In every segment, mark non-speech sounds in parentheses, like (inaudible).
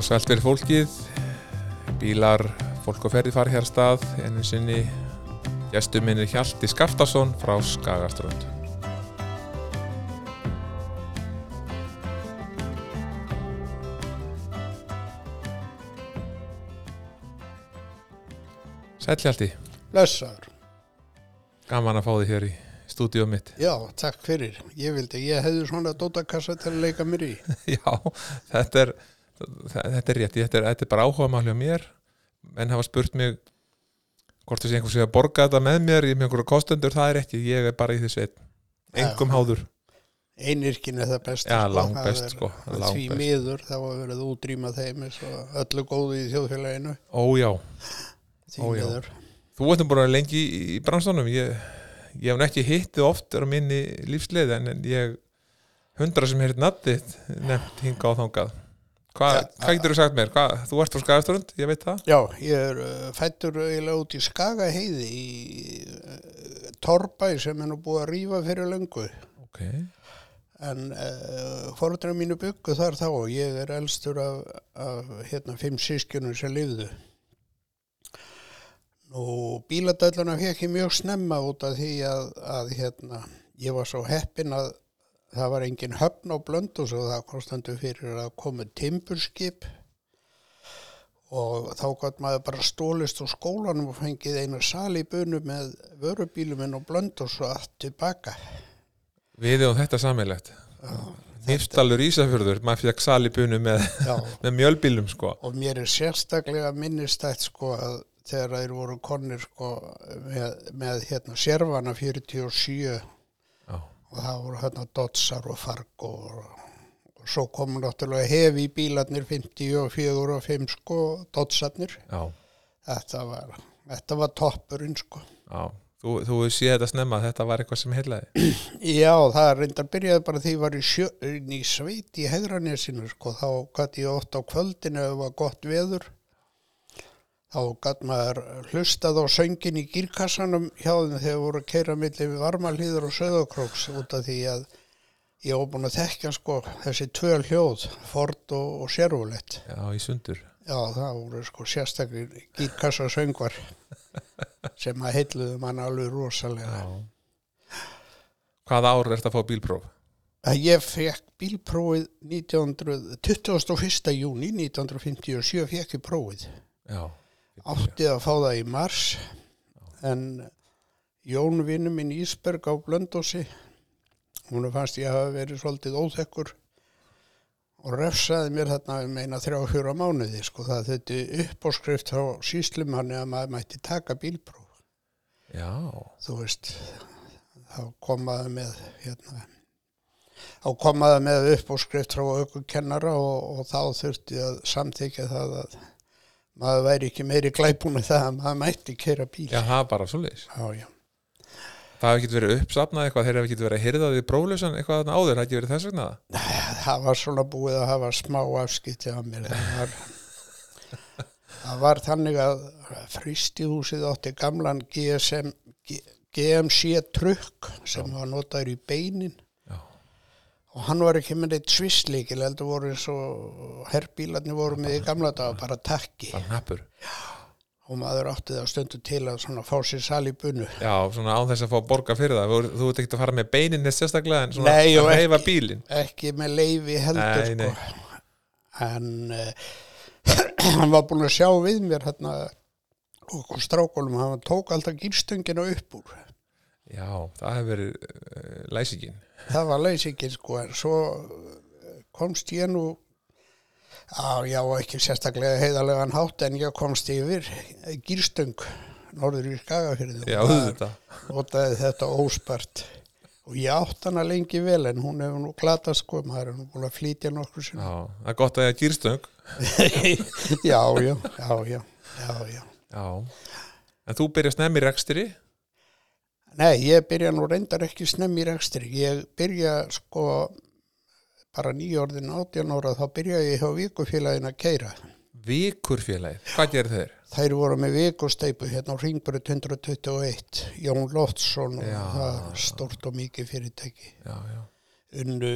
Sælt verið fólkið, bílar, fólk og ferði farið hér stað, ennum sinni gestur minni Hjalti Skaftason frá Skagaströnd. Sæll Hjalti, Blessaður. gaman að fá þig hér í stúdíu mitt. Já, takk fyrir. Ég vildi, ég hefði svona dótakassa til að leika mér í. (laughs) Já, þetta er, þetta er rétt, þetta er, þetta er bara áhuga máli á mér, en hafa spurt mig hvort þessi einhvers veginn að borga þetta með mér í með einhverju kostendur, það er ekki, ég er bara í þessu einn, engum háður. Einirkin er það best. Já, langbest, sko, Því langbest. miður þá að verið útrýma þeim öllu góðu í þjóðfélaginu. Ó já, Því Ó, já. miður. þú ert nú búin að lengi í, í bransanum, ég, ég hef ekki hittið oft á minni lífsleið, en, ég hundra sem heitir nattið nefnt hinga á þangað. Hva, Ja, hvað getur þú sagt mér? Hva, þú ert frá Skagaströnd, ég veit það? Já, ég er uh, fættur eiginlega út í Skagaheiði í uh, Torbæ sem er nú búið að rífa fyrir löngu. Ok, En uh, fóröldra mínu byggu þar þá og ég er elstur af, af hérna, fimm sískjunum sem lifðu. Nú, bíladölluna fekk ég mjög snemma út af því að, að hérna, ég var svo heppin að það var engin höfn á blöndus og það kostandu fyrir að koma timburskip og þá gott maður bara stólist á skólanum og fengið einu sal í bunu með vörubíluminn og blöndus og allt tilbaka. við og þetta sammeilegt. Nýfstalur Ísafjörður, maður fekk sal í bunu með, (laughs) með mjölbílum sko. og mér er sérstaklega minnistætt sko að þegar þeir voru konir sko með, með hérna sérvana 47 Já, og það voru hérna Dotsar og Fargo og, og svo komu náttúrulega hefi bílarnir 54 og 5 sko Dotsarnir. Þetta var, þetta var toppurinn sko. Já. Þú, þú séð þetta snemma þetta var eitthvað sem heilaði. (clears throat) Já, það reyndar byrjaði bara því ég var í, sveit í Hegranesinu sko, þá gæti ég oft á kvöldinu ef það var gott veður þá gæti maður hlustað á söngin í gírkassanum hjá þeim þegar voru að keira milli við varmalíður og söðokróks út af því að ég var búin að þekkja sko þessi tvö hljóð, Ford og, og Sérvulett. Já, í sundur. Já, það voru sko sérstakir gírkassasöngvar (laughs) sem að heitluðu mann alveg rosalega. Já. Hvaða ár er þetta að fá bílpróf? ég fekk bílprófið 1900, 21. júni 1957 fekk ég prófið Já. Átti að fá það í mars en Jón vinnu minn Ísberg á Blöndósi hún fannst ég hafa verið svolítið óþekkur og refsaði mér þarna um eina þrjá fjóra mánuði sko það þetta uppáskrift á síslumanni að maður mætti taka bílpróf Já. þú veist þá komaði með hérna þá komaði með upp og skrift frá aukukennara og, og þá þurfti að samþykja það að maður væri ekki meiri glæbúni það að maður mætti kera bíl Já, það er bara svoleiðis. já, já. Það hefði ekki verið uppsafnað eitthvað, þeir hefði ekki verið að hyrða því próflösan eitthvað áður, það hefði verið þess vegna það. það var svona búið að hafa smá afskipti af mér það var, það var þannig að fristihúsið átti gamlan GSM, GMC trukk sem var notaður í beinin. Og hann var ekki með neitt svissleikil heldur voru eins og herbílarnir voru með í gamla daga bara takki og maður átti það stundu til að fá sér sal í bunu Já, svona án þess að fá borga fyrir það. Þú, þú ert ekki að fara með beinin þess sérstaklega en svona Nei, og að reyfa ekki. bílinn. ekki með leifi heldur Nei, nei. sko. en uh, (clears throat) hann var búin að sjá við mér hérna okkur strákunum, hann tók alltaf gýrstöngina upp úr Já, það hefði verið uh, læsingin. það var leysingin sko en svo eh, komst ég nú á, já ekki sérstaklega heiðarlegan hátt en ég komst yfir gýrstöng norður í Skagafyrði Já, og auðvitað. notaði þetta óspart og ég átt hana lengi vel en hún hefur nú glata sko maður er nú búin að flytja nokkur sinni Já, það er gott að ég er gýrstöng. (laughs) já, já, já, já, já, já. Já. En þú byrjar snemmi rekstri. Nei, ég byrja nú reyndar ekki snemm í rekstri. Ég byrja sko bara nýjórðin átján ára þá byrja ég hjá vikufélagin að keira. Vikurfélagið. Hvað gerir þeir? Þær voru með vikusteipu hérna á Ringbrut 121, Jón Loftsson og Já. það stórt og mikið fyrirtæki. Já, já. Unnu,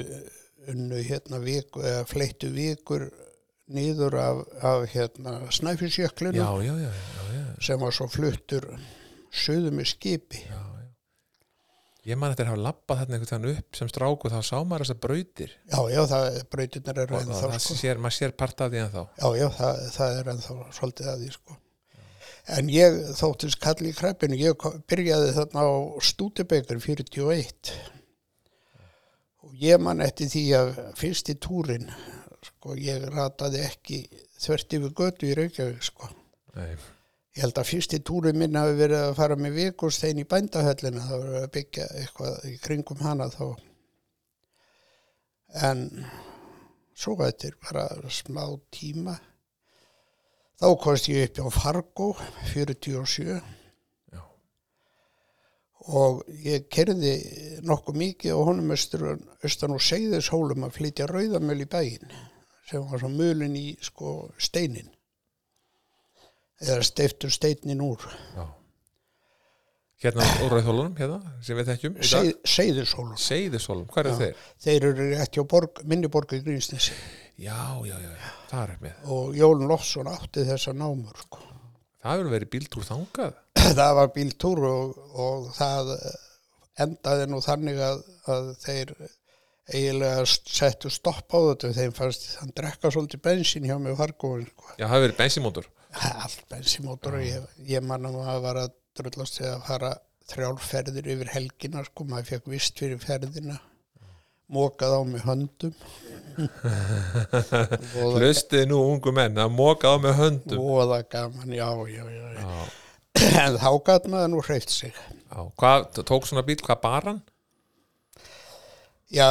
unnu hérna viku, eða fleittu vikur niður af, af hérna, snæfisjöklinu já, já, já, já, já, sem var svo fluttur suðu með skipi. já. Ég man eftir að hafa labbað þarna einhvern veginn upp sem stráku þá sá maður þessar brautir Já, já, það, brautirnar eru ennþá, það sko. sér, maður sér part af því en þá Já, já, það, það er ennþá svolítið að því, sko. En ég þóttist kalli í kreppinu, ég byrjaði þarna á Stúdebekar 41 og ég man eftir því að fyrsti túrin, sko, ég rataði ekki þvert yfir götu í Reykjavík, sko. Nei, Ég held að fyrsti túri minn hafi verið að fara með vikurstein í bændahöllina, það var að byggja eitthvað í kringum hana þá. En svo eftir bara smá tíma, þá komst ég upp á Fargo 47 já, og ég kerði nokkuð mikið á honum austan og segðishólum að flytja rauðamöl í bæinn sem var svo mölin í sko steinin eða steiftur steinin úr já Hérna úr Rauðhólunum, hérna, sem við þekkjum í dag. Seið, segðishólum Seyðishólum, hvað er Já. þeir? þeir eru rétt hjá borg, minni borg í Grínsnesi Já, já, já, já, það er með og Jón Loftsson átti þessa námur sko. Það hefur verið bíltúr þangað (clears throat) það var bíltúr og, og það endaði nú þannig að, að þeir eiginlega settu stopp á þetta. Þeim fannst hann drekka svolítið bensín hjá mig fargóin sko. Já, það hefur verið bensimótor allt bensínmótor og ég, ég manna maður var að drullast við að fara þrjálferðir yfir helgina sko, maður fekk vist fyrir ferðina. Mókað á mig höndum. (laughs) Hlustið nú ungu menn að móka á með höndum. Voða gaman, já, já, já. Já, en þá gæt maður nú hreift sig. Já, hvað, tók svona bíl, hvað bar hann? Já,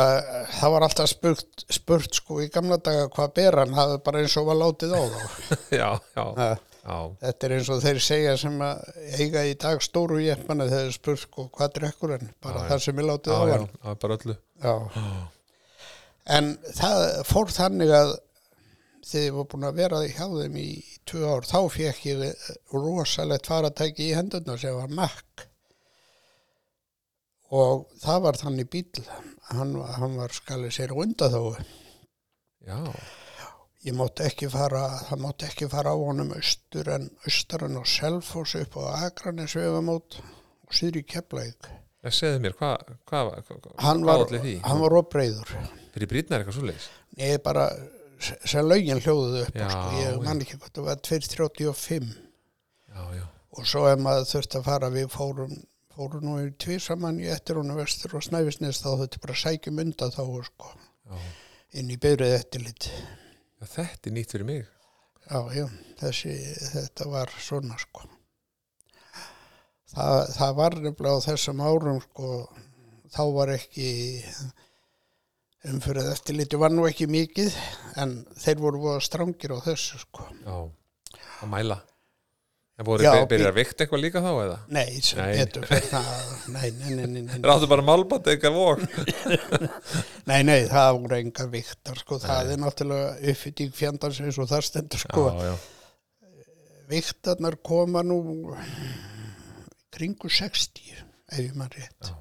það var alltaf spurt, spurt sko í gamla daga hvað ber hann, það er bara eins og var látið á þá (laughs) Já, já, Ha, já, þetta er eins og þeir segja sem að eiga í dag stóru jeppana þegar þeir spurt sko hvað drekkur hann bara Já, já. það sem er látið já, á já, hann það er bara öllu Já. En það fór þannig að þegar ég var búin að vera hjá þeim í tvö ár, þá fekk ég rosalegt faratæki í hendurna sem var Mac. Og það var þannig bíl, hann, hann var skalið sér undan þá. Já, Ég mátti ekki fara, það mátti ekki fara á honum austur en austaran og Selfoss upp á Akranes vegamót og síður í Keflæk. ég segði mér, hvað hva, hva, hva, olli því? hann var opreiður. Fyrir brýtnar eitthvað svo leis Nei, bara sem lögin hljóðuðu upp á, Já, sko. ég man ekki hvað það var 235 Já, já, og svo ef maður þurfti að fara við fórum, fórum nú í tvísamann í eftir hún vestur og snæfisnes þá þetta bara sækjum undan þá sko, já. inn í byrjuð eftirlit. Já, Þetta er nýtt fyrir mig. Já, já, þessi, þetta var svona sko. Það, það var nefnilega á þessum árum sko, þá var ekki umfyrir eftirliti var nú ekki mikið en þeir voru voða strangir á þessu sko. Já, að mæla En voru Já, Já, byrjar að vikta eitthvað líka þá eða? Nei, sem Nei. betur fyrir það, nei, nei, nei, nei, Ráttu bara málbandi eitthvað vók (laughs) nei, nei, það voru enga viktar, sko, það er náttúrulega uppfytting fjandans eins og það stendur, sko, Já, já, viktarnar koma nú kringu 60, ef ég mann rétt. Já.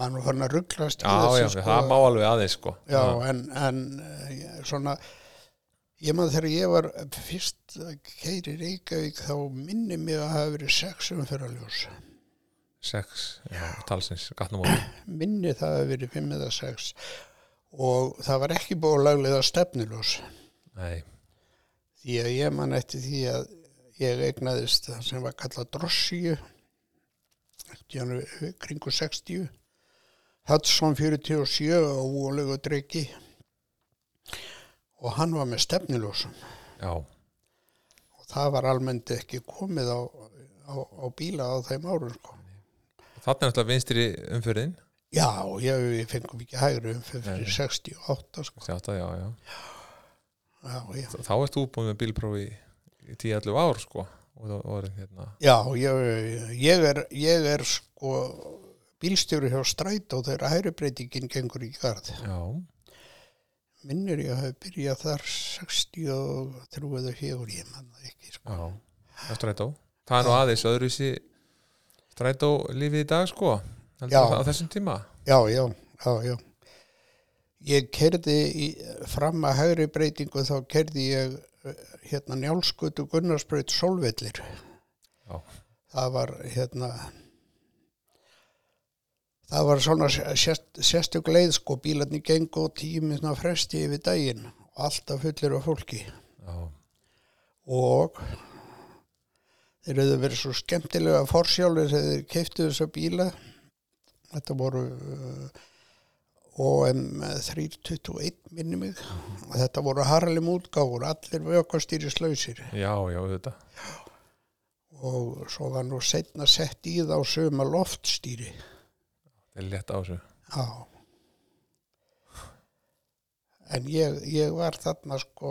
Man var hann að rugglast já, já, þessu, sko, það má alveg aðeins sko. Já, en, en eh, svona, ég maður þegar ég var fyrst að keiri Reykjavík, þá minni mig að hafa verið sex umfyrraljós. Sex, já, talsins, gatnum á minni það að verið fimm eða sex. Og það var ekki búið laglega stefniljós Nei, því að ég man eftir því að ég eignaðist það sem var kallað drossíu kringu 60 Hudson 47 og úlegu dregi og hann var með stefniljósum já, og það var almennt ekki komið á, á, á bíla á þeim árum sko. þarna er alltaf vinstri umfyrðin já, ég, ég fengum ekki hægri um fyrir Nei. 68 sko. Þjátt já, já já, já. Þá ert þú búin með bílprófi í 10-11 ár sko og það var hérna Já, ég, ég, er, ég er sko bílstjóri hjá stræt og þegar hægribreitingin gengur í garð. Já, Minnir ég hafi byrjað þar 63 eða 4, ég man það ekki. Sko. já, strætó Það er nú aðeins öðruvísi strætó lífið í dag sko Já. á þessum tíma Já, já, já, já. ég kerði í, fram að hægri breytingu þá kerði ég eh, hérna njálskutu Gunnarsbraut Solvellir Já. það var hérna það var svona sérst, sérstök leið sko bílarnir gengu og tímina fresti yfir daginn og alltaf fullir af fólki. Já, og þeir hefðu verið svo skemmtilega forsjálfur þegar þeir keiftu þessa bíla. Þetta voru uh, OM 321 minni mig. Og þetta voru harlem útgáfur allir vökkastýri slausir já, já, þetta og svo var nú setna sett í þá söma loftstýri er létt á þessu. Já. En ég, ég var þarna sko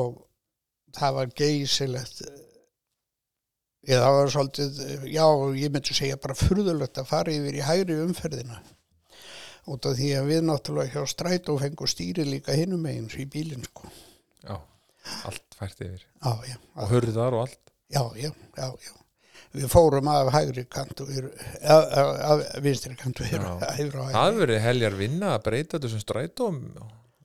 og það var geysilegt. Ég það var svolítið já, ég myndi segja bara furðulegt að fara yfir í hægri umferðina. Út af því að við náttúrulega hjá strætó fengu stýri líka hinum meginn í bílinn sko. Já, allt fært yfir. Já, já, og hurðar og allt. Já, já, já, já. Við fórum af hægri kantu af, af, vinstri kantu það verið heljar vinna að breyta þessum strætóm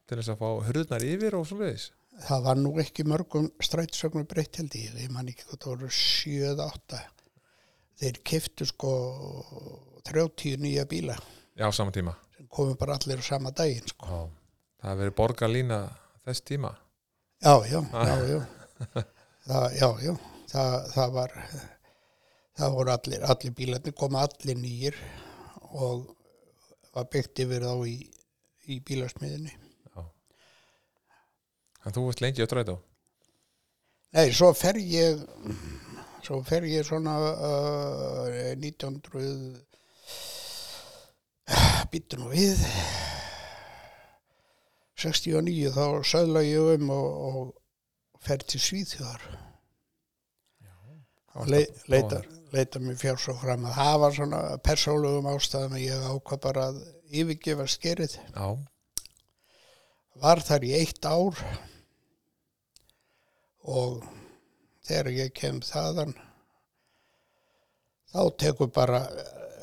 til þess að fá hurðnar yfir og svo leiðis það var nú ekki mörgum strætisögnum breytt held ég, ég man ekki hvað það voru 7-8 þeir kiftu sko 30 nýja bíla já, á sama tíma. sem komu bara allir á sama daginn sko. já. það verið borgarlína þess tíma. Já, já, (laughs) já, já. Það, já, já. Það, það var það voru allir, allir bílarnir koma allir nýjir og var byggt yfir þá í, í bílasmiðinni en þú veist lengi á strætó Nei, svo fer ég svo fer ég svona uh, 1900 býttu nú við. 69 þá söðla ég um og, og fer til Svíþjóðar. Og le, leita, leita mér fjár svo fram að það var svona persólugum ástæðum að ég ákvað bara að yfirgefa skerið. Já, var þar í eitt ár og þegar ég kem þaðan þá tekur bara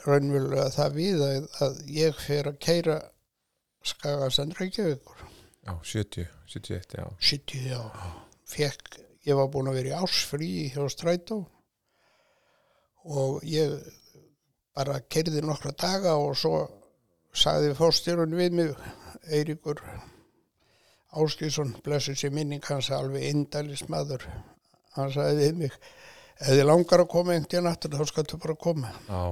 raunverulega það við að, að ég fer að keira Skagasand Reykjavíkur. Já, 70, 71 já, 70 já, fekk ég var búin að vera í ásfrí hjá Strætó og ég bara keirði nokkra daga og svo sagði fórstjórun við mig Eiríkur Áskilsson, blessu sér minning hans alveg indælis maður. Hann sagði við mig ef þið langar að koma einhvern tíðan aftur þá skaltu bara koma. Já.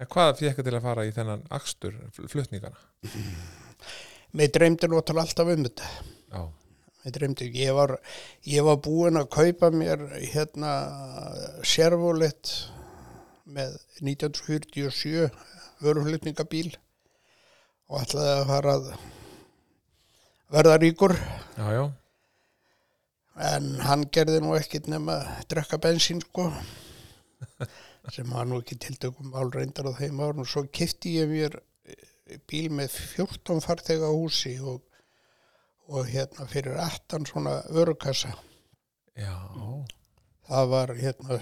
en hvað fekk til að fara í þennan akstur flutningana? Mér dreymdi náttúrulega alltaf um þetta. Já, mér dreymdi, ég var ég var búinn að kaupa mér hérna servolett með 1947 vöruhlutningabíl og ætlaði að fara að verða ríkur. Já, já, en hann gerði nú ekkit nema að drekka bensín sko (laughs) sem var nú ekki tiltökum álreindar á þeim árun og svo kifti ég mér bíl með 14 farþega húsi og, og hérna fyrir 18 svona örukassa já. Það var hérna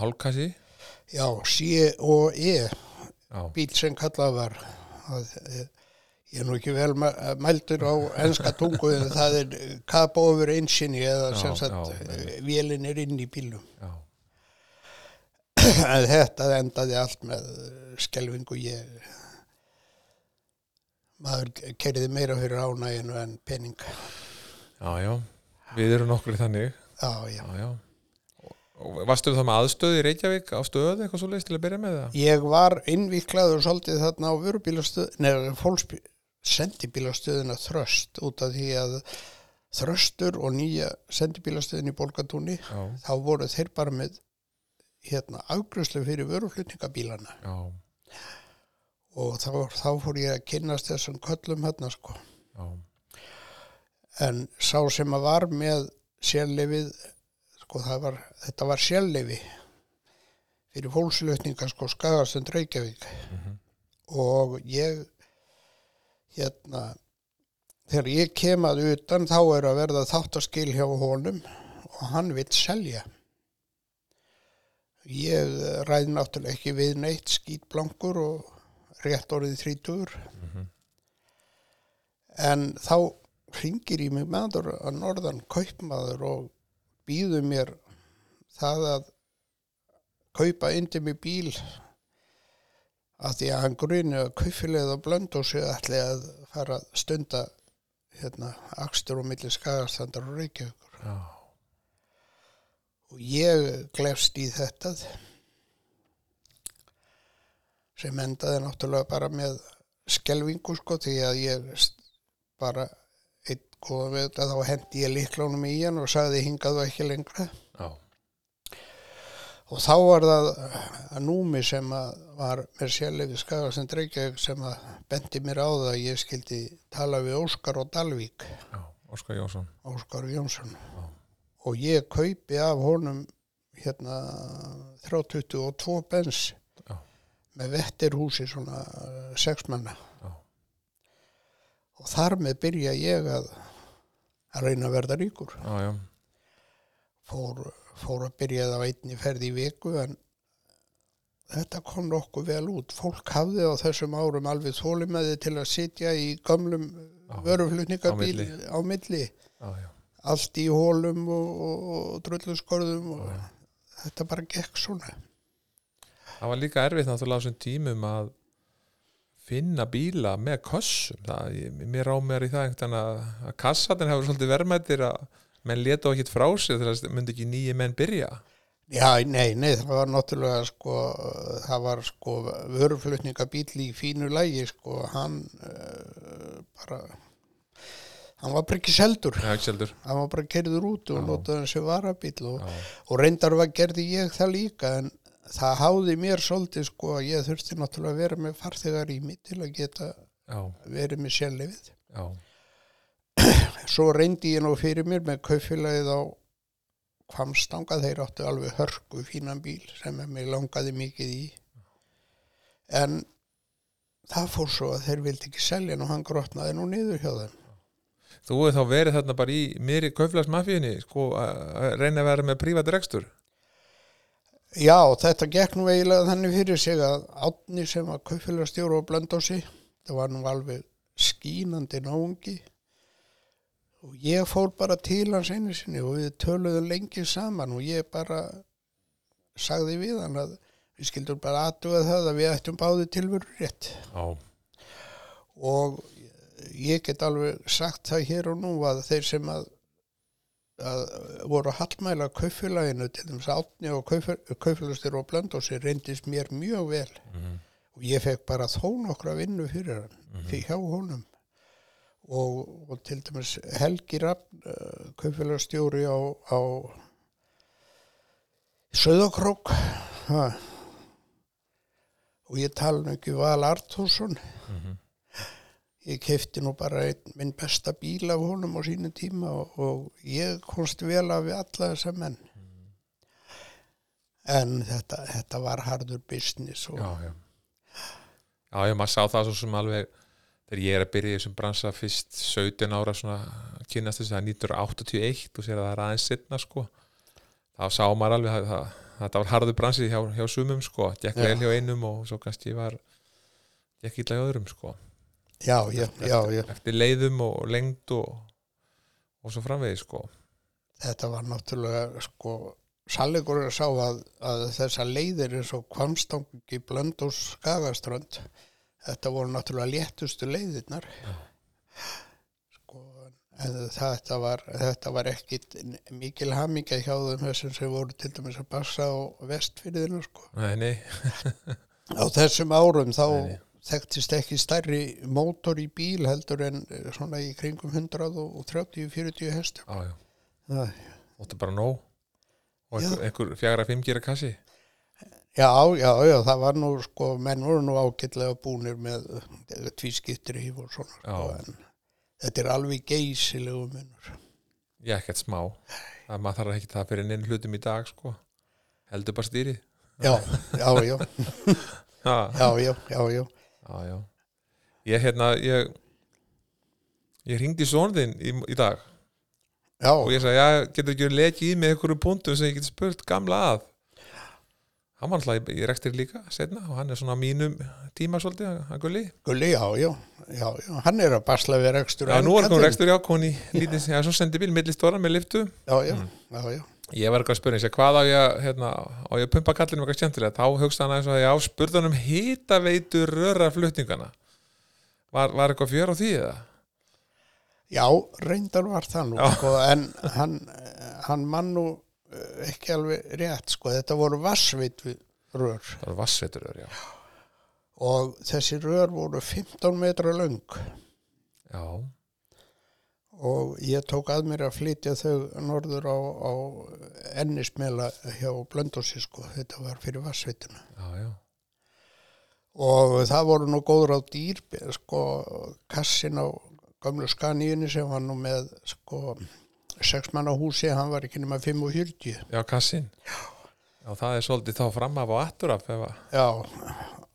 hálkassi já, C og E já, bíl sem kallað var. Að, eh, ég er nú ekki vel mæ- mældur á enska tungu en það er kabofur einsinni eða Já, sem sagt eh, vélin er inn í bílum já, en þetta endaði allt með skelfingu. Ég maður kerði meira fyrir ánæginu en pening. Já, já. Við erum nokkur í þannig. Já, já. já, já. Varstu það með aðstöð í Reykjavík á stöðu eitthvað svo leist til að byrja með það? Ég var innvíklaður svolítið þarna á vörubílastöð neða fólksbí sendibílastöðina þröst út af því að þröstur og nýja sendibílastöðin í Bolgatúni já, þá voru þeir bara með hérna afgröðslu fyrir vöruflutningabílana. Já, og þá, þá fór ég að kynnast þessum köllum hérna sko. Já, en sá sem að var með sérleifið sko var, þetta var sérleifi fyrir fólkslutninga sko Skagastund Reykjavík. Og ég hérna þegar ég kem að utan þá er að verða þáttaskil hjá honum og hann vill selja. Ég ræði náttúrulega ekki við neitt skýtblankur og rétt orðið þrítugur. En þá ringir í mig maður að norðan kaupmaður og býður mér það að kaupa indi með bíl að því að hann grunni að kaufilegð og blönd og sig ætli að fara að stunda hérna, akstur og milli skagastandar og reykjavíkur. Já, og ég glefst í þetta sem endaði náttúrulega bara með skelvingu sko því að ég bara einn góða við þá hendi ég líklónum í hann og sagði hingaðu ekki lengra já, og þá var það að númi sem að var með sérleifi skagastand reykjavík sem að bendi mér á það að ég skildi tala við Óskar og Dalvík já, Óskar Jónsson Óskar Jónsson Já. og ég kaupi af honum hérna 322 bens. Með vettirhúsi svona eh, sex manna. Já. og þar með byrja ég að að reyna að verða ríkur. Já, fór, fór að byrja það á einni ferð í viku en þetta kom nokkuð vel út. Fólk hafði á þessum árum alveg þólimaði til að sitja í gamlum vöruflutningabíl Á milli. já, allt í hólum og, og, og drulluskorðum og þetta bara gekk svona það var líka erfitt náttúrulega á þessum tímum að finna bíla með kossum það, ég, mér mér í það einhvern veginn að, að kassatin hefur svolítið verðmættir að menn leta ekkert frá sig þegar það myndi ekki nýji menn byrja. Já, nei, nei, það var náttúrulega sko, það var sko vöruflutningabíl í fínu lægi sko, hann uh, bara hann var bara ekki seldur. Já, ekki seldur. Hann var bara kerður út og notaði hann sem varabíl og, og reyndar var gerði ég það líka en það háði mér svolítið sko að ég þurfti náttúrulega að vera með farþegar í mig til að geta já, verið með sjálfið já, (clears throat) svo reyndi ég nú fyrir mér með kaupfélagið á Kvamstanga, þeir áttu alveg hörku fínan bíl sem mig langaði mikið í. En það fór svo að þeir vildi ekki selja og hann grotnaði nú niður hjá þeim. Þú hefur þá verið þarna bara í mér í kauflagsmafíunni sko að að reyna að vera með prívat rekstur Já, þetta gekk nú eiginlega þannig fyrir sig að átni sem var kaupfélagstjóru og blöndósi, það var nú alveg skínandi náungi. Og ég fór bara til hans einu sinni og við töluðum lengi saman og ég bara sagði við hann að við skildum bara aðtuga það að við ættum báði tilveru rétt. Já, og ég get alveg sagt það hér og nú að þeir sem að, að voru að hallmæla kaupfélaginu til þess að átni og kaupfélagstir og blöndósi reyndist mér mjög vel. Mhm, og ég fekk bara þó nokkra vinnu fyrir hann mhm, fyrir hjá honum. Og, og til dæmis Helgi Raffn uh, kaupfélagstjóri á, á Söðakrók ha. og ég tala nú ekki um Val Artúrsson mhm, ég kefti nú bara einn, minn besta bíl af honum á sínum tíma og, og ég komst vel af við alla þessa menn. En þetta, þetta var hardur business og já, já. Já, já, maður sá það svo sem alveg þegar ég er að byrja í þessum bransa fyrst 17 ára svona kynast þess að 1981 og sér að það er aðeins setna sko. Þá sá maður alveg að það, þetta var harður bransi hjá, hjá sumum sko gekk vel hjá einum og svo kannski var gekk illa hjá öðrum sko já, já, já, já, eftir leiðum og lengd og, og svo framvegis sko. Þetta var náttúrulega sko að sá að, að þessa leiðir eins og kvamstangi blönd og skagaströnd þetta voru náttúrulega léttustu leiðirnar. Sko en þetta var, þetta var ekkit mikil hamingja hjá þeim þessum sem voru til dæmis að passa á vestfyrðinu sko. Nei, nei, á þessum árum þá nei. Þekktist ekki stærri mótor í bíl heldur en eh, svona í kringum 130-40 hestum. Já, já, Það- óttu bara nóg. Og Já. einhver, einhver fjagra fimm gera kassi? Já, já, já, það var nú sko, menn voru nú ágætlega búnir með tvískiptir og svona sko, Já. en þetta er alveg geysilegu munur. ég ekkert smá. Það maður þarf ekki það fyrir neinn hlutum í dag sko. Heldur bara stýri (laughs) Já, já, já, já, já, já, já, já, já ég hérna ég ég ringdi sonðinn í, í dag já, og ég sagði, já, getur ekki lekið í með einhverju punktum sem ég get spurt gamla að hann var alltaf í rekstri líka setna og hann er svona mínum tíma svolítið, hann gulli Gulli, já, já, já, já, hann er að basla við rekstur. Já, nú er hann rekstur í ákoni lítið, já, svo sendi bíl millistóra með liftu Já, já, Mm. já, já. Ég var eitthvað að spyrja, ég segi, hvað á ég að, hérna, á ég að pumpa kallinu eitthvað skemmtilegt? Þá hugsa hann aðeins að ég á spurðan um hitaveitu röra flutningana var, var eitthvað fjör á því eða? Já, reyndar var það nú, sko, en hann, hann mann nú eh, ekki alveg rétt, sko, þetta voru vassveit rör. Það var vassveitur rör, já. Og þessi rör voru 15 metra löng. Já, og ég tók að mér að flytja þau norður á, á ennismela hjá Blöndósi, sko, þetta var fyrir vassveituna. já, já, Og það voru nú góður á dýr, sko, kassin á gamlu skaníunni sem var nú með, sko, sex manna húsi, hann var ekki nema 45. já, kassin já, það er svolítið þá fram af og aftur af Já,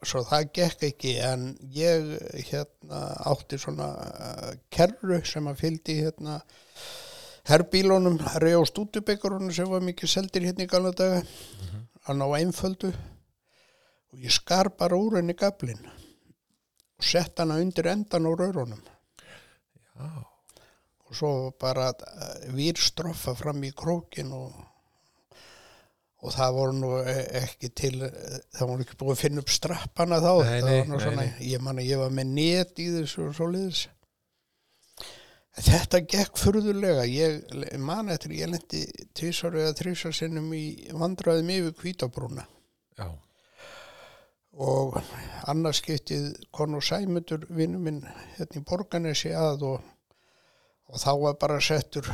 svo það gekk ekki en ég hérna átti svona uh, kerru sem að fylgdi hérna herbílunum, reyð og stúdubekkurunum sem var mikið seldir hérna í galna daga hann á einföldu. Og ég skar bara úr henni gablin og sett hana undir endan á raurunum og svo bara uh, výrstroffa fram í krókin og, og það voru nú e- ekki til, eh, það voru ekki búið að finna upp strappana þá, Nei, það var nú nei, svona, nei. ég man að ég var með net í þessu og svoleiðis. Þetta gekk furðulega, ég man eftir, ég lendi tvisar eða þrísar sinnum í vandræðum yfir kvítabrúna já, og annars skiptið konu Sæmundur vinnu minn hérna í Borganesi að og, og þá var bara settur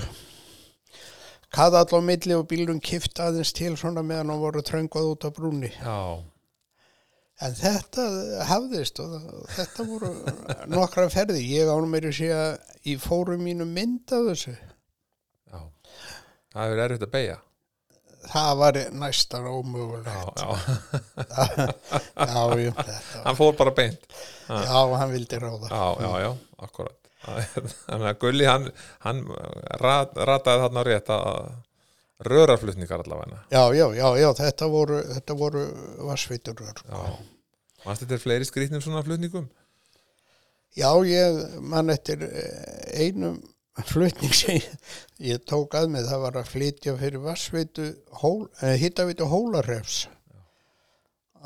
kaðall á milli og bílum kift aðeins til svona meðan hann voru tröngvað út á brúni já, en þetta hafðist og þetta voru nokkra ferði ég ánum meiri að segja í fórum mínu mynd af þessu. Já. Það hefur erfitt að beigja það var næstan ómögulegt. Já, já, (laughs) hann fór bara beint. Já, hann vildi ráða. Já, já, já, akkurat þannig að Gulli hann, hann rat, rataði þarna rétt að rörarflutningar allavega Já, já, já, já, þetta voru, þetta voru vassvitur. já, mannst þetta er fleiri skrýtnum svona flutningum Já, ég man eftir eh, einum flutning sem ég, ég tók að mig, það var að flytja fyrir vassvitu, hól, eh, hittavitu hólarefs.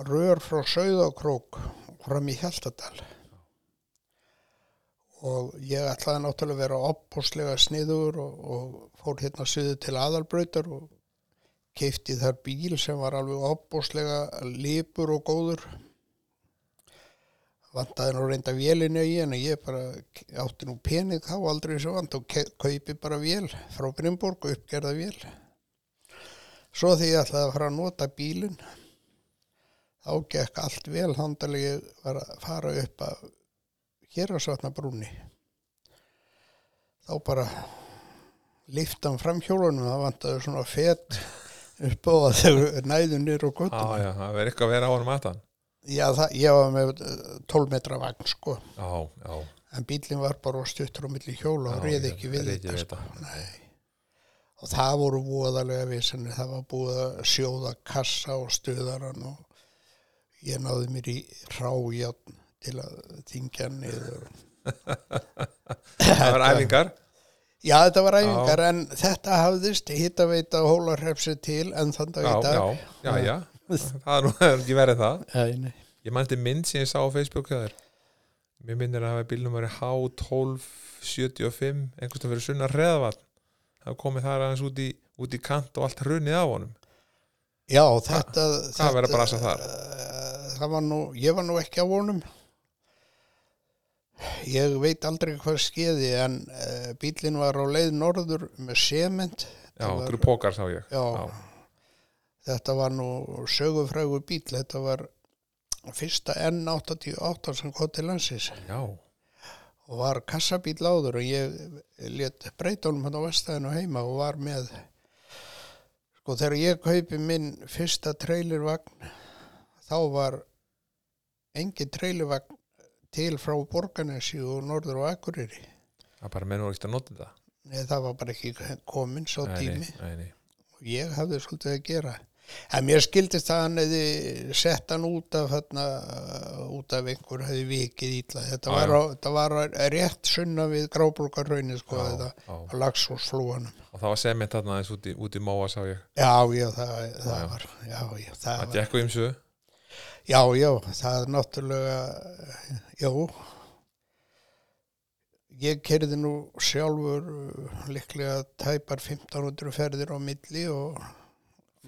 Rör frá Sauðakrók fram í Hjaltadal. Og ég ætlaði náttúrulega að vera opbúslega sniður og, og fór hérna suðu til aðalbrautar og keifti þar bíl sem var alveg opbúslega lipur og góður. Vantaði nú reynda vélinu í en ég bara átti nú pening þá aldrei svo vant. Og kaupi bara vél frá Brimborg og uppgerða vél. Svo því ég ætlaði að fara að nota bílinn þá gekk allt vel. Handalegi var að fara upp að hér að svartna brúni þá bara liftan fram hjólunum það vantaði svona fett upp á að þau næðu nýr og gottum já, það verður eitthvað að vera á hann Já, það, ég var með eh, 12 metra vagn sko, já, já, en bílinn var bara stuttur á milli hjóla og reyði ekki við þetta sko. Og það voru voðalega vissinni, það var búið að sjóða kassa og stuðaran og ég náði mér í rájátn til að þingja niður. það var æfingar Já, þetta var æfingar, en þetta hafðist hittaveita hólarhefsi til en þann dag já, í dag. já, já, já það er (laughs) ekki verið það Já, nei. ég mannti mynd sem ég sá á Facebook þér mér minnir að hafa bílnum verið H1275 einhvers það fyrir sunna reðvatn það komið þar aðeins út í, út í kant og allt hrunið á honum Já, þetta... hvað verður að brasa þar? Eh, það var nú, ég var nú ekki á vonum ég veit aldrei hvað skeiði en uh, bílinn var á leið norður með sement. Já, var- okkur pókar sá ég. Já. þetta var nú sögufrægu bíl þetta var fyrsta N88 sem kom til landsins. Já, og var kassabíl áður og ég let breyta honum hann á vestæðinu heima og var með sko þegar ég kaupi minn fyrsta trailervagn þá var engin trailervagn til frá Borganesi og Norður og Akureyri. Það bara menn voru ekki að nota þetta? Nei, það var bara ekki komin svo Nei, tími. nei, nei, og ég hafði svolítið að gera. En mér skildist að hann hefði sett hann út af, þarna, út af einhver hefði vikið ítla. Þetta var, á, þetta var rétt sunna við grábrukarraunni sko, á lagsúsflúanum. og það var sement þarna eins út í, í móa sá ég. Já, já, það, það já. var, já, já, það það var, já, já, það er náttúrulega, já, ég kerði nú sjálfur uh, líklega tæpar 1500 ferðir á milli og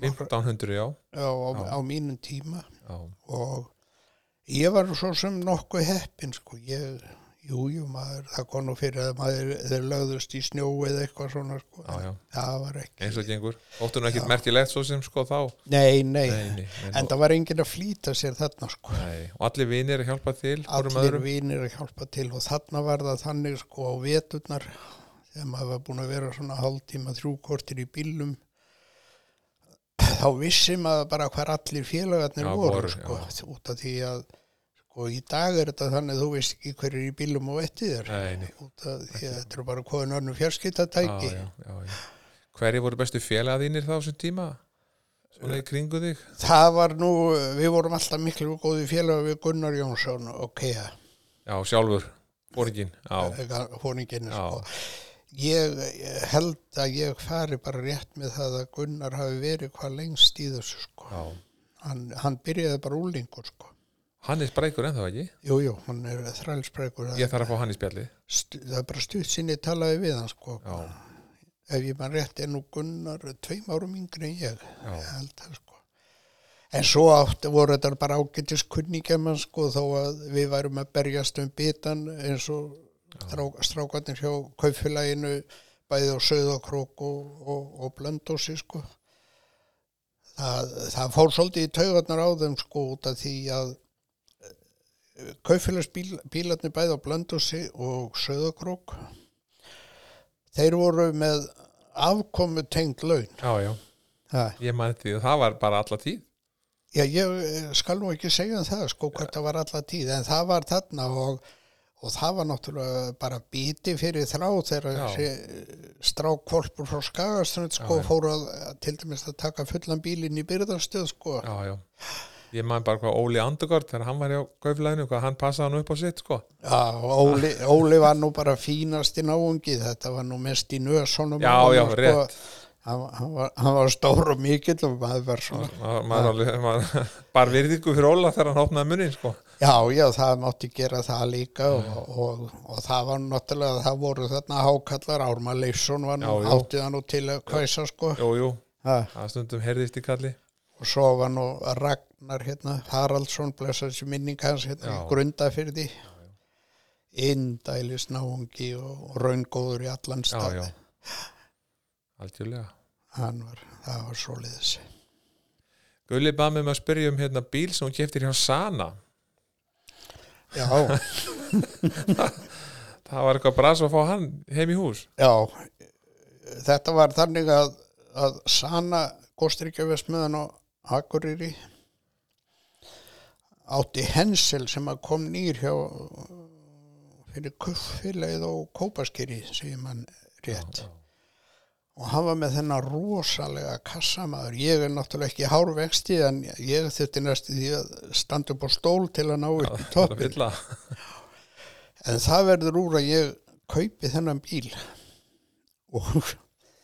1500 já, já, á, Já. á mínum tíma já. og ég var svo sem nokkuð heppin sko, ég, jú, jú, maður, það kom nú fyrir að maður þeir lögðust í snjó eða eitthvað svona sko, Já, já. það var ekki, eins og gengur óttu nú ekkert Já. merkilegt svo sem sko þá nei, nei, nei, nei, nei, en það var enginn að flýta sér þarna sko. nei. og allir vinir að hjálpa til allir vinir að hjálpa til og þarna var það þannig sko á veturnar þegar maður var búin að vera svona hálftíma þrjú kortir í bílum þá vissi maður bara hver allir félagarnir Já, voru voru, sko, út af því að sko í dag er þetta þannig að þú veist ekki hver er í bílum og því að þetta eru bara já, já, já. hverju voru bestu félagadínir þá þessum tíma svona í kringu þig það var nú, við vorum alltaf miklu góði félagar við Gunnar Jónsson og Kea já, sjálfur, fóringin já, fóringinu Já. sko. ég held að ég fari bara rétt með það að Gunnar hafi verið hvað lengst í þessu sko. hann, hann byrjaði bara úlingur sko. Hann er sprækur ennþá ekki? Jú, jú, hann er þrælspregur ég þarf að fá hann í spjalli það er bara stutt sinni talaði við hann sko. já, ef ég mann rétt er nú Gunnar tveim árum yngri en ég já, ég held það sko. En svo átti voru þetta bara ágætis kunningjaman sko þó að við værum að berjast um bitan eins og strá, strákarnir hjá kaupfélaginu bæði á Söðakrók og, og, og Blöndósi sko. Það, það fór svolítið í taugarnar á þeim sko út af því að kaupfélagsbílarnir bæði á Blöndósi og Söðakrók þeir voru með afkomu tengt laun. Já, já, það ég mætti því og það var bara alla tíð. Já, ég eh, skal nú ekki segja um það, sko, hvað það var alla tíð, en það var þarna og, og það var náttúrulega bara biti fyrir þrá þegar þessi strákvolpur frá Skagaströnd, sko, Já, já. fóru að til dæmis að taka fullan bílinn í byrðarstöð, sko. já, já ég man bara hvað Óli Andugard þegar hann var hjá kauflæðinu, hvað hann passaði hann upp á sitt sko. Já, Óli, Óli var nú bara fínast í náungi, þetta var nú mest í nösunum. Já, já, rétt. Hann, hann, var, hann var stór og mikill og maður var svona maður, maður, (laughs) maður bara virðingu fyrir Óla þegar hann opnaði munnin sko. Já, já, það mátti gera það líka og, og, og það var náttúrulega, það voru þarna hákallar, Árma Leifsson var nú, Já, já. átti það nú til að kvæsa sko. jú, jú, það stundum heyrðist í kalli og svo var nú Ragnar hérna, Haraldsson, blessa þessi minning hans hérna, grundafyrði, indælis náungi og, raungóður í allan stað. Hann var, það var svoleiðis. Gulli bað mig um að spyrja um hérna bíl sem hún keftir hjá Sana. Já, (laughs) það var eitthvað bras að fá hann heim í hús. Já, þetta var þannig að, að Sana Kostrikjavesmiðan og Akureyri átti Hensel sem að kom nýr hjá fyrir kuffilið og kópaskeri segir mann rétt. Já, og hann var með þennan rosalega kassamaður. Ég er náttúrulega ekki hárvexti en ég þurfti næstu því að standa upp á stól til að ná upp í toppin en það verður úr að ég kaupi þennan bíl. Og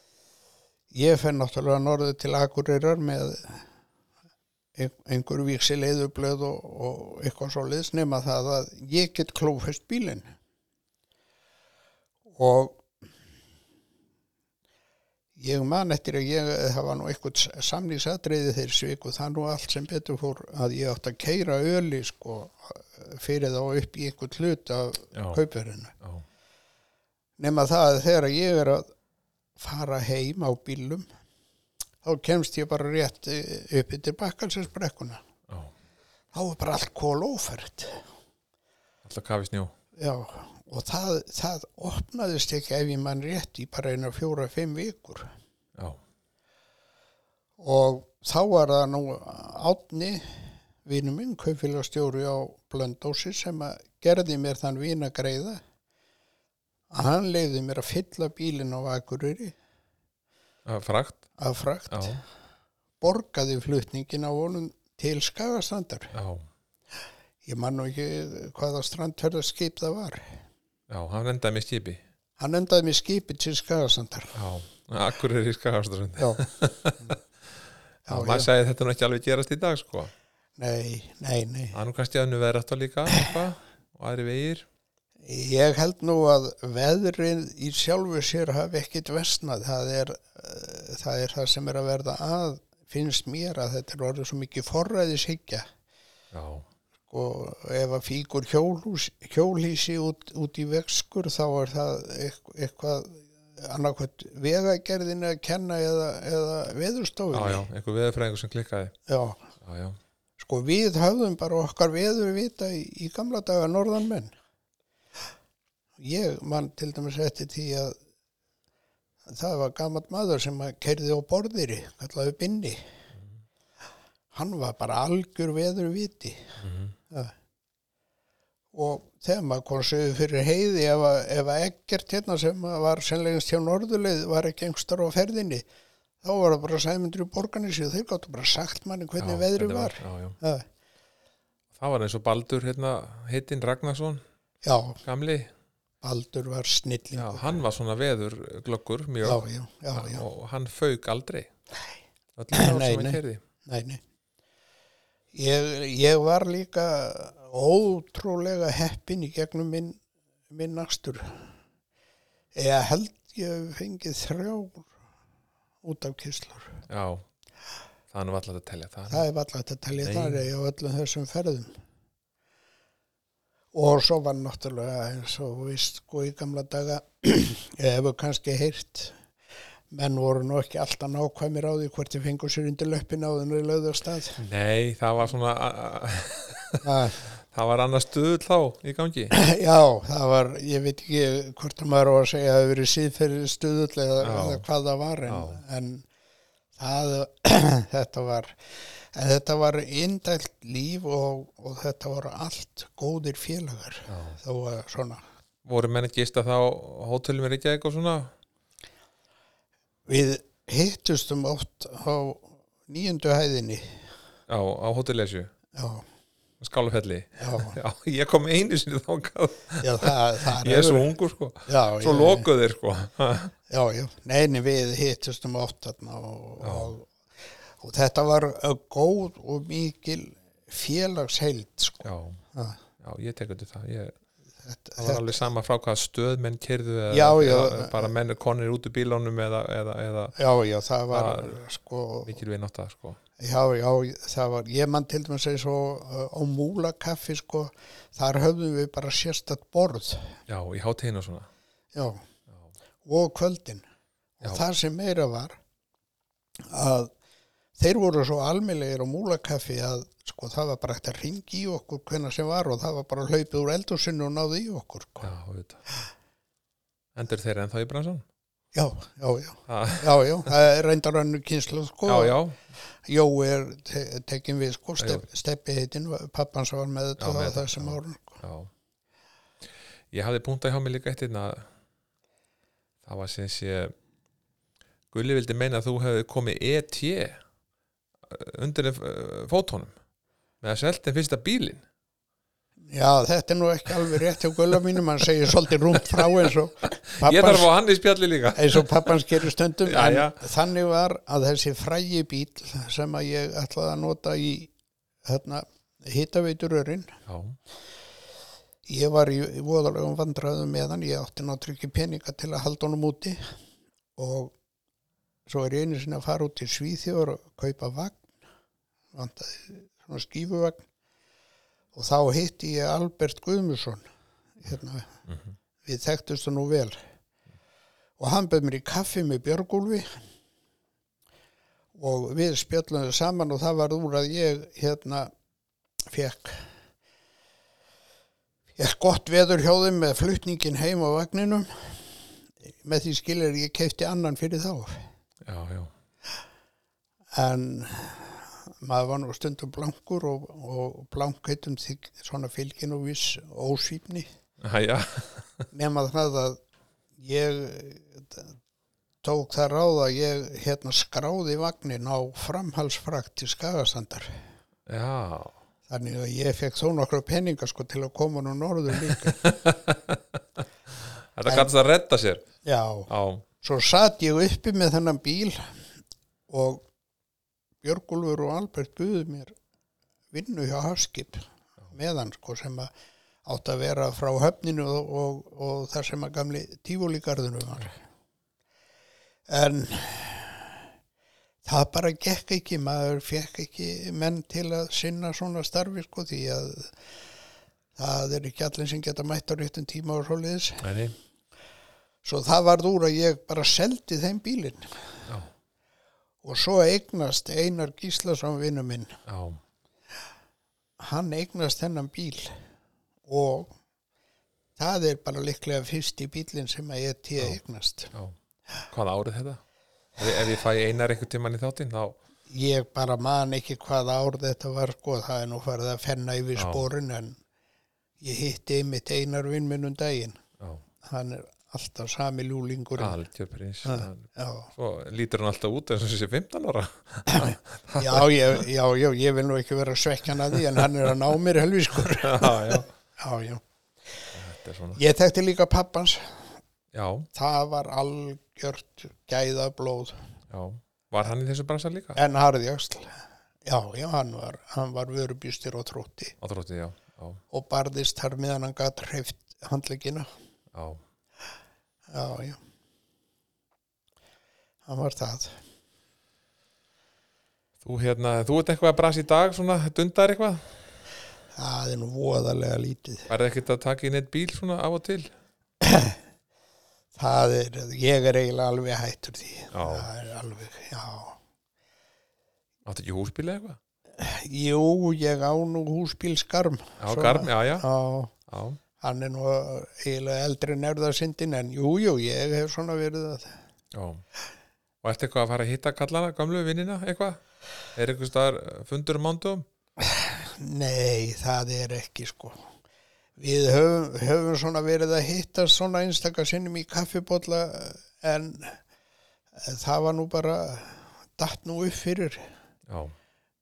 (laughs) ég fenn náttúrulega norðu til Akureyrar með einhver víksi leiðublöð og, og eitthvað svo liðs nema það að ég get klófest bílinn. Og ég man eftir að ég það var nú eitthvað samlýsadreiði þeir sviku það nú allt sem betur fór að ég átt að keira öli sko fyrir þá upp í einhvern hlut af kaupverðinu. Nema það að þegar ég er að fara heim á bílum þá kemst ég bara rétt eh, upp til bakkalsinsbrekkuna já, þá er bara allt kól ófært. Alltaf kafi snjó. Já, og það, það opnaðist ekki ef ég mann rétt í bara eina fjóra, fimm vikur. Já, og þá var það nú átni vinur minn, kaupfélagstjóri á Blöndósi sem að gerði mér þann vín að hann leiði mér að fylla bílinn á Akureyri. Frakt af frakt borgaði flutningin á honum til Skagastrandar. já, Ég man nú ekki hvaða strandferðarskip það var. já, hann endaði með skipi Hann endaði með skipi til Skagastrandar. já, akkur er í skagaströnd Já. (laughs) maður segi þetta nú ekki alveg gerast í dag sko Nei, nei, nei. það er nú kannski að nú verður þetta líka og aðri vegir Ég held nú að veðrið í sjálfu sér hafi ekkit versnað. Það er, uh, það er það sem er að verða að, finnst mér að þetta er orðið svo mikið forræðishyggja. já, Og ef að fíkur hjólhús, hjólhísi út, út í vegskur þá er það eitthvað, annarkvæmt vegagerðin að kenna eða, eða já, veðurstofunni. já, einhver veðurfræðingur sem klikkaði Já, já, já, sko við höfðum bara okkar veðurvita í, í gamla daga norðan menn. Ég mann til dæmis eftir því að það var gammalt maður sem kerði á borðiri, kallaði binni. Hann var bara algjör veðurviti. Mhm. Ja. Og þegar maður kom sögur fyrir heiði ef ef ekkert hérna sem var senlegast hjá norðuleið var ekki einhverstar á ferðinni þá var það bara sæmundur í borganissi og þeir gáttu bara sagt manni hvernig Já, veðrið hvernig var. já, já. Ja. það var eins og Baldur hérna, heitinn Ragnarsson gamli, Baldur var já, snillingur. hann var svona veður glöggur Já, mjög já, já, já. og hann fauk aldrei Nei, nei. kerði Nei, nei. Ég, ég var líka ótrúlega heppin í gegnum minn, minn nastur. Eða held ég fengið þrjár út af kyslur. já, það er nú alltaf að telja það, Það er alltaf að telja Nei. þar á öllum þessum ferðum. Og svo var náttúrulega eins og þú veist sko í gamla daga, (clears throat) hefur kannski heyrt, menn voru nú ekki alltaf nákvæmir á því hvort þið fengur sér undir löppin á þennu lögðu stað. nei, það var svona Það, (laughs) það var annað stuð þá í gangi (clears throat) já, það var, ég veit ekki hvort að maður á að segja að það hefur verið síðferðið stuðull eða, Já. eða hvað það var en, en það, (clears throat) þetta var en þetta var indælt líf og, og þetta voru allt góðir félagar. Já. þó að svona voru menn að gista þá hótelum í Reykjavík og svona? Við hittustum oft á nýjundu hæðinni. Já, á hótellesju, já, skálufelli já, (laughs) já, ég kom einu sinni þákað já það, það ég er svo ungur sko. Já, svo já, lokuð þeir sko. Já, já, neini við hittustum oft þarna og, og, og þetta var góð og mikil félagsheild sko. já, Já, ég tek undir það. Ég, þetta, það var alveg sama frá hvaða stöð menn kerðu eða, Já, já. eða bara menn konir út úr bílónum eða, eða, eða já, já, það var sko, mikil við nátt sko. Já, já, það var, ég mann til dæmis eins og á múlakaffi sko, þar höfðum við bara sérstætt borð, já, í hátíðin og svona. Já, og kvöldin. Og það sem meira var að þeir voru svo almennlegir á múlakaffi að sko það var bara eftir að ringi í okkur hvenna sem var og það var bara hlaupið úr eldhúsinu og náði í okkur sko. já, endur þeir ennþá í bransan já, já, já, já, já, já það er reyndar hannu kynslu sko. Já, já, er te tekin við sko Step, steppi heitin, pappans var með þetta þetta, þessum já. árun sko. já. Ég hafði punktað hjá mig líka eitt hérna það var sem sé Gulli vildi meina að þú hefði komið ET undir uh, fótónum með að selta fyrsta bílinn. Já, þetta er nú ekki alveg rétt hjá gulla mínum, hann segir svolítið rúmt frá eins og (laughs) ég þarf pappans, á hann í spjalli líka. eins og pappans gerir stundum Já, en já. þannig var að þessi frægi bíl sem að ég ætlaði að nota í hérna, hitaveiturörinn já, ég var í, í voðalegum vandræðum með hann, ég átti náttúrulega ekki peninga til að halda honum úti og svo er ég einu sinni að fara út í Svíþjóður og kaupa vagn vantaði svona skífuvagn. Og þá hitti ég Albert Guðmusson hérna, Mhm. við þekktustu nú vel. Og hann bauð mér í kaffi með Björgúlfi. Og við spjöllum þau saman og það var úr að ég hérna fekk ég gott veður þeim með flutningin heim á vagninum. Með því skilir ég keipti annan fyrir þá. Já, já, en maður var nú stundum blankur og, og blankheitum því svona fylgin og viss já. nema það að ég tók það ráð að ég hérna skráði vagnin á framhalsfrakt til Skagastandar. já, Þannig að ég fekk þó nokkra peninga sko til að koma nú norður líka. (laughs) þetta kannast að redda sér Já, já, svo satt ég uppi með þennan bíl og Björgúlfur og Albert buðu mér vinnu hjá Hafskip meðan sko sem að átt að vera frá höfninu og, og, og þar sem að gamli tífólíkarðinu var. En það bara gekk ekki, maður fekk ekki menn til að sinna svona starfi sko því að það er ekki allir sem geta mætt á réttum tíma og svoleiðis. nei, nei, Svo það varð úr að ég bara seldi þeim bílinn já, og svo eignast Einar Gíslason vinnu minn. já, Hann eignast þennan bíl og það er bara líklega fyrsti bílinn sem að ég tíða eignast. já hvað árið þetta? Ef, ef ég fæ einar einhvern tímann í þáttinn þá, Ég bara man ekki hvaða ár þetta var sko, það er nú farið að fenna yfir Já. sporin en ég hitti einmitt Einar vinn minn um daginn. já, Hann er alltaf sami Já. svo lítur hann alltaf út eins og þessi 15 ára (clears throat) Já, ég, já, já, ég vil nú ekki vera svekkjan að því en hann er að ná mér helvískur. (laughs) já, já, Já, Ég þekkti líka pappans. Það var algjört gæða blóð. var hann í þessu bransa líka? En harðjagsl. Já, já, hann var, var vörubýstir og trótti og barðist þar meðan hann gatt hreift handleggina. já Já, já. Hann var það. þú hérna, þú ert eitthvað að brasa í dag svona, dundar eitthvað Það er nú voðalega lítið. værið ekkert að taka í neitt bíl svona af og til (clears throat) Það er, ég er eiginlega alveg hættur því. Já. Það er alveg, já. áttu ekki húsbíl eitthvað? Jú, ég á nú húsbílskarm. já, Svona. garm, já, já, Já, já, hann er nú eiginlega eldri nærðarsindin en jú, jú, ég hef svona verið að já og ertu eitthvað að fara að hitta kallana, gamlu vinnina eitthvað? er eitthvað staðar fundur um mándum? Nei, það er ekki sko. Við höfum, höfum svona verið að hittast svona einstakar sinnum í kaffibólla en það var nú bara datt nú upp fyrir. já,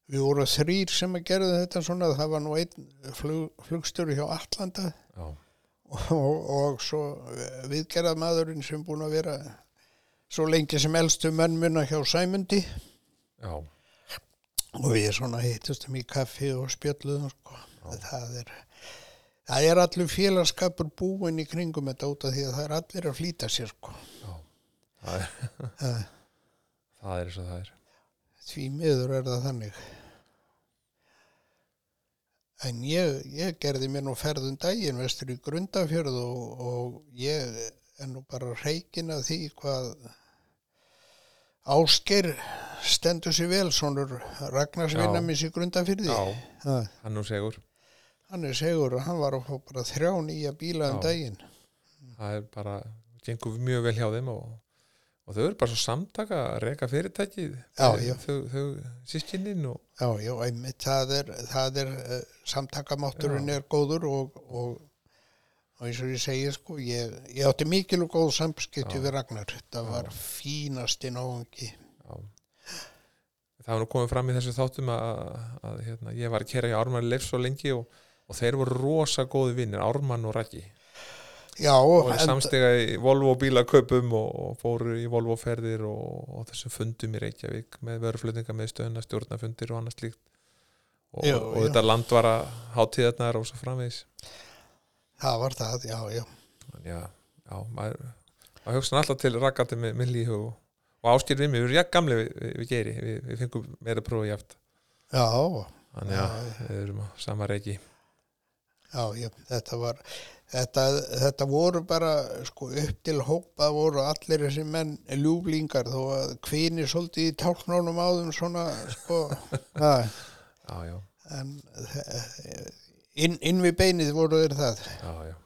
Við vorum þrýr sem að gerðu þetta svona, það var nú einn flug, flugstjóri hjá Atlanta já, og, og svo viðgerðað maðurinn sem búin að vera svo lengi sem elstu menn munna hjá Sæmundi. Já, og við svona hittustum í kaffi og spjöldluðum sko. það er það er allur félagskapur búin í kringum þetta út af því að það er allir að flýta sér sko. það er Það- það er eins og það er. Því miður er það þannig en ég, ég gerði mér nú ferðum daginn vestur í Grundafjörð og, og ég er nú bara reikin að því hvað Ásker stendur sér vel svonur Ragnars Já. vinnamis í Grundafjörði já, Ha, hann nú segur. Hann er segur og hann var að fá bara þrjá nýja bíla um daginn. Það er bara, gengur mjög vel hjá þeim og, og þau eru bara svo samtaka að reka fyrirtækið Já, já. þau, þau sískinnin og Já, já, einmitt, það er, það er uh, samtakamátturinn er góður og, og, og eins og ég segi sko, ég, ég átti mikil og góð samskipti Já. við Ragnar, þetta var fínasti náungi. já. það var nú komið fram í þessu þáttum að, að hérna, ég var að kera hjá Ármann Leifs svo lengi og, og þeir voru rosa góði vinnir, Ármann og Raggi Já, og en, samstiga í Volvo bílaköpum og, og fóru í Volvo ferðir og, og þessum fundum í Reykjavík með vöruflutninga með stöðuna, stjórnafundir og annað slíkt. Og, Já, og já. þetta land var að hátíðarnar og svo framvegis. Það var það, já, já. Já, já, maður, maður hugsa alltaf til raggandi með, með líhu og, og áskil við mig, við erum jakk gamli við, við, við geri, við, við fengum meira prófi jaft Já, þannig að Já, við erum á sama reiki já, já, þetta var, þetta, þetta voru bara, sko, upp til hópa voru allir þessi menn ljúflingar þó að kvini svolítið í tálknónum áðum svona, sko, (laughs) það, já, já, en eh, inn, inn við beinið voru þeir það. já, já.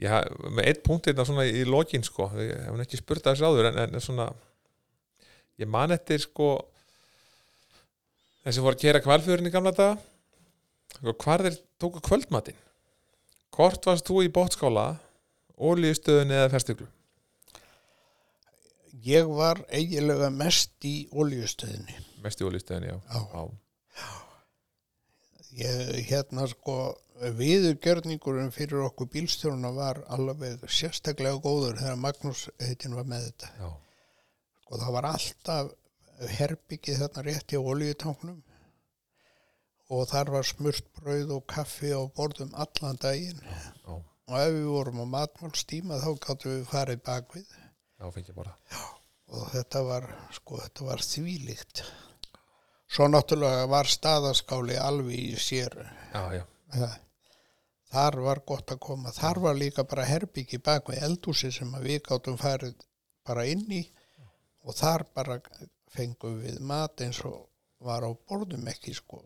Já, með eitt punkt hérna svona í lokin sko, við hefum ekki spurt að þessu áður en, en svona ég man eftir sko þessi voru að kera kvalfjörinn í gamla daga hvar þeir tóku kvöldmatinn hvort varst þú í bótskála ólíðstöðun eða ferstiklu ég var eiginlega mest í oljustöðinni. mest í ólýstöðin, já. Já. já. Ég, hérna sko, viðurgjörningurinn fyrir okkur bílstjóruna var alveg sérstaklega góður þegar Magnús heitin var með þetta. já. Og það var alltaf herbyggið þarna rétt í oljutanknum og þar var smurt brauð og kaffi á borðum allan daginn já. og ef við vorum á matmálstíma þá gáttum við farið bakvið Já, og þetta var, sko, þetta var þvílíkt. Svo náttúrulega var staðaskáli alveg í sér. Já, Þar var gott að koma. Þar var líka bara herbyggi bak við eldúsi sem við gáttum farið bara inn í og þar bara fengum við mat eins og var á borðum ekki sko.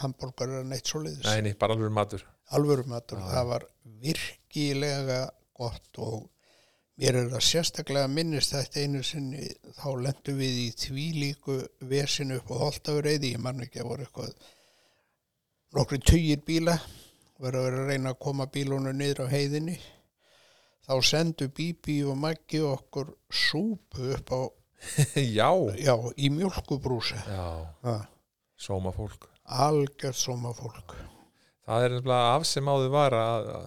Hamburgar er neitt svo liðis. Nei, nei, bara alveg matur. alvöru matur, það var virkilega gott og mér er það sérstaklega minnist þetta einu sinni, þá lendum við í þvílíku vesinu upp á Holtavureyði, ég man ekki að voru eitthvað nokkri tugir bíla verið að vera að reyna að koma bílunum niður á heiðinni þá sendu Bíbí og Maggi okkur súpu upp á, (laughs) já. já, í mjölkubrúsa Já, sóma fólk. Algjörð soma fólk Það er nefnilega af sem áður var að, að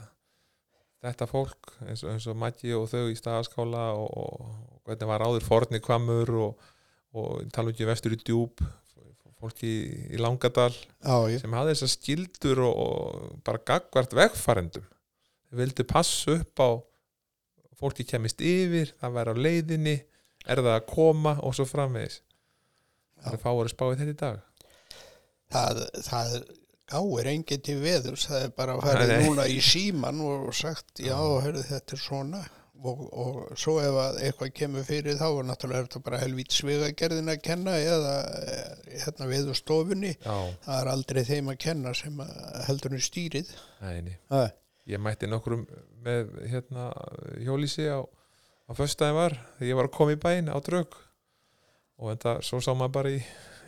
þetta fólk eins og, eins og Maggi og þau í staðaskála og, og hvernig var áður forni kvamur og, og tala ekki vestur í djúb fólki í, í Langadal já, sem hafði þessar skildur og, og bara gagvart vegfarendum. Þau vildu passa upp á fólki kemist yfir, það væri á leiðinni er það að koma og svo framvegis. Það er fáur að spáði þetta í dag það, það gáir enginn til veðurs, það er bara að fara núna í síman og sagt já, heyrðu, þetta er svona. Og, og svo ef að eitthvað kemur fyrir þá er náttúrulega er þetta bara helvít svegagerðin að kenna eða eh, hérna veðurstofunni. Það er aldrei þeim að kenna sem að heldur um stýrið. Ég mætti nokkrum með hérna hjólísi á, á föstudaginn var þegar ég var að koma í bæinn á drög. Og þetta svo sá maður bara í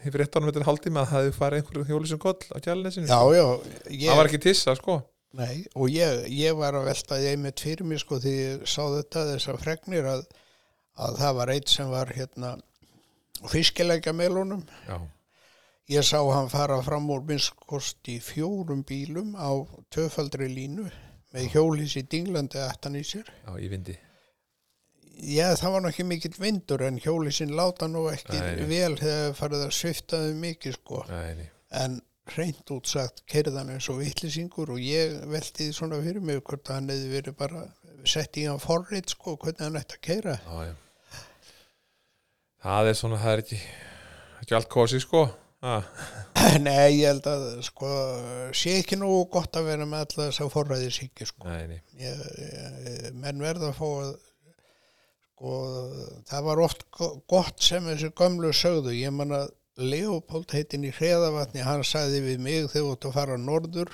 í fréttanum þetta er haldtíma að það hefði farið einhverjum hjólísum koll á kjælnesinu já, já ég, það var ekki tissa sko Nei, og ég, ég var að velta því einmitt fyrir mér sko því ég sá þetta þessar fregnir að, að það var eitt sem var hérna fiskilegja melunum. já, Ég sá hann fara fram úr minnskost í fjórum bílum á töfaldri línu með hjólís í dinglandi aftan í sér. já, í vindi Já, það var ekki mikill vindur en hjólísinn láta nú ekki nei. vel þegar farið að sviftaði mikið sko. nei. en reynd útsagt kerðan eins og vittlisingur og ég velti því svona fyrir mig hvort hann hefði verið bara sett í hann forrið sko, hvernig hann ætti að Já, já. Það er svona, það er ekki, ekki allt kosi sko. Ah, (clears throat) Nei, ég held að sko, sé ekki nú gott að vera með alltaf þess að forræði síki sko. nei, nei. ég, ég, menn verða að fá að sko, það var oft go- gott sem þessi gömlu sögðu, ég man að Leopold heitin í hreðavatni, hann sagði við mig þegar þú ert að fara norður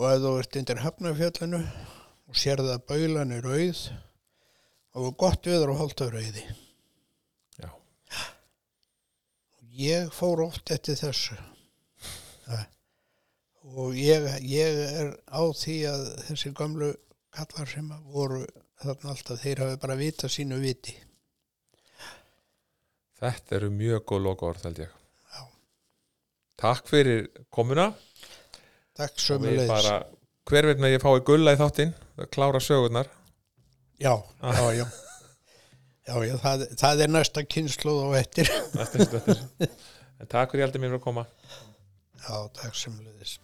og ef þú ert undir hafnafjöllinu og sérða að baulan er auð og gott viður að holta rauði. Já, Ég fór oft eftir þessu Það. og ég, ég er á því að þessi gamlu kallar sem að voru þarna alltaf, þeir hafi bara vita sínu viti. þetta eru mjög góð lokaord held ég. Já. Takk fyrir komuna. Takk sömulegis. bara, hver veit með ég fái gulla í þáttinn, að klára sögurnar. Já, já, já. Já, já, það, það er næsta kynsluð og eftir. (laughs) Takk fyrir aldrei mér að koma. Já, takk sömulegis.